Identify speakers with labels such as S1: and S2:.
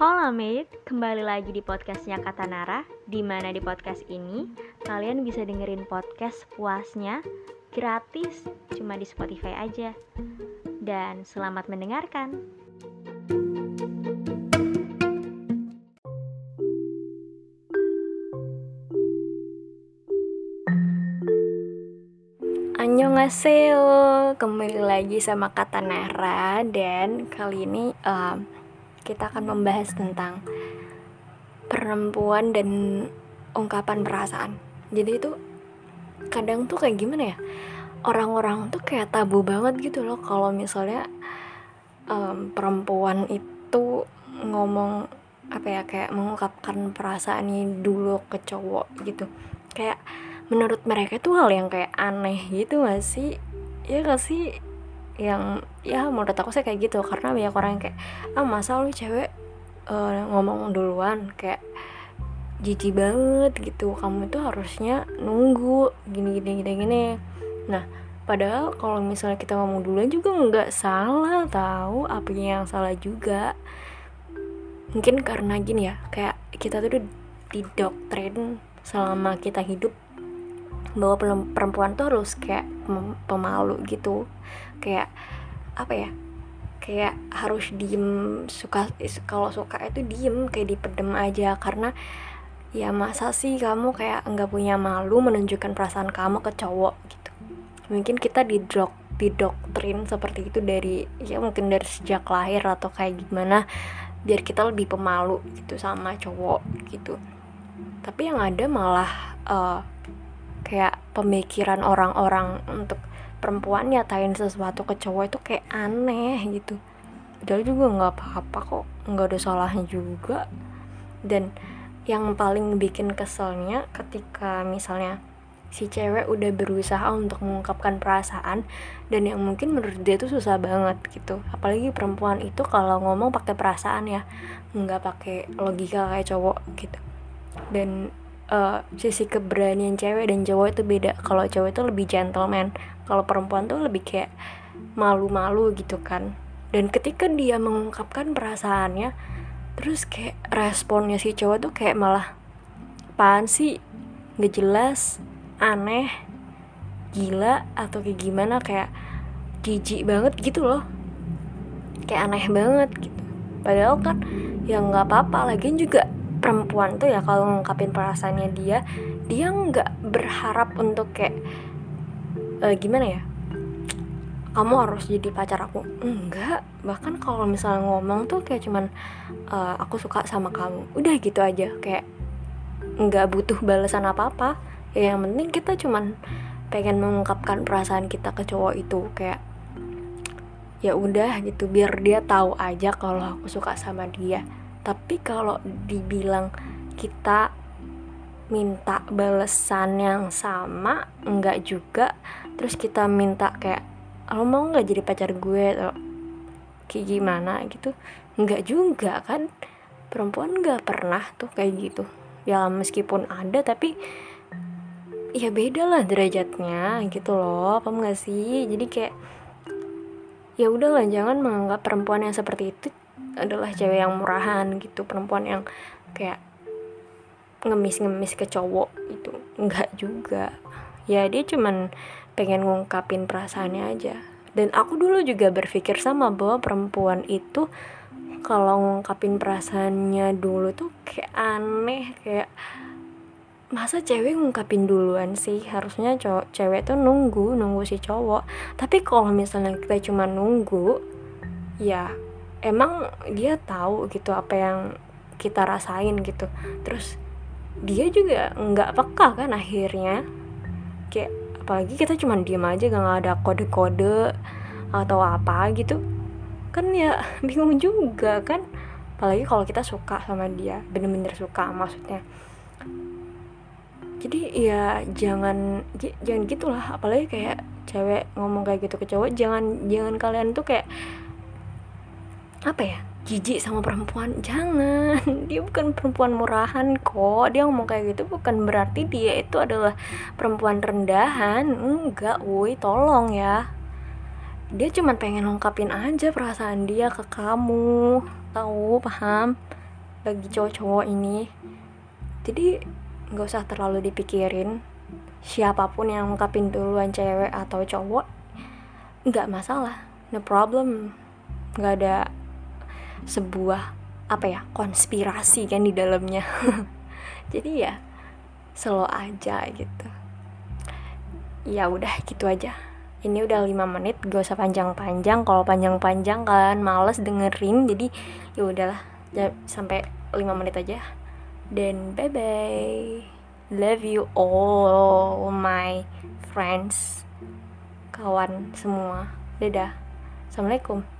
S1: Hola mate, kembali lagi di podcastnya Kata Nara di mana di podcast ini kalian bisa dengerin podcast puasnya gratis cuma di Spotify aja. Dan selamat mendengarkan. Annyeonghaseyo, kembali lagi sama Kata Nara dan kali ini um, kita akan membahas tentang perempuan dan ungkapan perasaan. Jadi itu kadang tuh kayak gimana ya? Orang-orang tuh kayak tabu banget gitu loh kalau misalnya um, perempuan itu ngomong apa ya kayak mengungkapkan perasaannya dulu ke cowok gitu. Kayak menurut mereka itu hal yang kayak aneh gitu gak sih? Ya gak sih? Yang ya menurut aku sih kayak gitu. Karena banyak orang yang kayak ah masa lu cewek uh, ngomong duluan kayak jijik banget gitu. Kamu itu harusnya nunggu gini gini gini gini. Nah padahal kalau misalnya kita ngomong duluan juga nggak salah tahu apa yang salah juga. Mungkin karena gini ya kayak kita tuh didoktrin selama kita hidup bahwa perempuan tuh harus kayak pemalu gitu. Kayak apa ya kayak harus diem suka kalau suka itu diem kayak dipedem aja. Karena ya masa sih kamu kayak nggak punya malu menunjukkan perasaan kamu ke cowok gitu. Mungkin kita didok didoktrin seperti itu dari ya mungkin dari sejak lahir atau kayak gimana biar kita lebih pemalu gitu sama cowok gitu. Tapi yang ada malah uh, kayak pemikiran orang-orang untuk perempuan nyatain sesuatu ke cowok itu kayak aneh gitu. Padahal juga nggak apa-apa kok nggak ada salahnya juga. Dan yang paling bikin keselnya ketika misalnya si cewek udah berusaha untuk mengungkapkan perasaan dan yang mungkin menurut dia tuh susah banget gitu. Apalagi perempuan itu kalau ngomong pakai perasaan ya nggak pakai logika kayak cowok gitu. Dan uh, sisi keberanian cewek dan cowok itu beda. Kalau cowok itu lebih gentleman kalau perempuan tuh lebih kayak malu-malu gitu kan. Dan ketika dia mengungkapkan perasaannya terus kayak responnya si cowok tuh kayak malah apaan sih? Nggak jelas aneh gila atau kayak gimana? Kayak jijik banget gitu loh. Kayak aneh banget gitu. Padahal kan ya nggak apa-apa lagi juga perempuan tuh ya kalau ngungkapin perasaannya dia dia nggak berharap untuk kayak uh, gimana ya? Kamu harus jadi pacar aku. Enggak. Bahkan kalau misalnya ngomong tuh kayak cuman uh, aku suka sama kamu. Udah gitu aja. Kayak nggak butuh balasan apa apa ya yang penting kita cuman pengen mengungkapkan perasaan kita ke cowok itu. Kayak ya udah gitu. Biar dia tahu aja kalau aku suka sama dia tapi kalau dibilang kita minta balesan yang sama enggak juga. Terus kita minta kayak lo mau nggak jadi pacar gue? Atau kayak gimana gitu. Enggak juga kan. Perempuan nggak pernah tuh kayak gitu. Ya meskipun ada tapi ya beda lah derajatnya gitu loh. Apa enggak sih? Jadi kayak ya udahlah jangan menganggap perempuan yang seperti itu adalah cewek yang murahan gitu perempuan yang kayak ngemis-ngemis ke cowok itu enggak juga. Ya dia cuman pengen ngungkapin perasaannya aja. Dan aku dulu juga berpikir sama bahwa perempuan itu kalau ngungkapin perasaannya dulu tuh kayak aneh kayak masa cewek ngungkapin duluan sih? Harusnya cowok cewek tuh nunggu nunggu si cowok. Tapi kalau misalnya kita cuma nunggu ya emang dia tahu gitu apa yang kita rasain gitu. Terus dia juga nggak peka kan akhirnya. Kayak apalagi kita cuma diem aja gak ada kode-kode atau apa gitu. Kan ya bingung juga kan. Apalagi kalau kita suka sama dia bener-bener suka maksudnya. Jadi ya jangan jangan gitulah. Apalagi kayak cewek ngomong kayak gitu ke cowok jangan jangan kalian tuh kayak apa ya? Jijik sama perempuan? Jangan. Dia bukan perempuan murahan kok. Dia ngomong kayak gitu bukan berarti dia itu adalah perempuan rendahan. Enggak woi. Tolong ya. Dia cuma pengen lengkapin aja perasaan dia ke kamu. Tahu? Paham? Bagi cowok-cowok ini. Jadi nggak usah terlalu dipikirin. Siapa pun yang ngungkapin duluan cewek atau cowok nggak masalah. No problem. Nggak ada sebuah apa ya konspirasi kan di dalamnya. Jadi ya slow aja gitu. Ya udah gitu aja. Ini udah 5 menit gak usah panjang-panjang. Kalau panjang-panjang kalian males dengerin. Jadi ya udahlah. Ya, sampai 5 menit aja. Dan bye bye love you all my friends. Kawan semua. Dadah. Assalamualaikum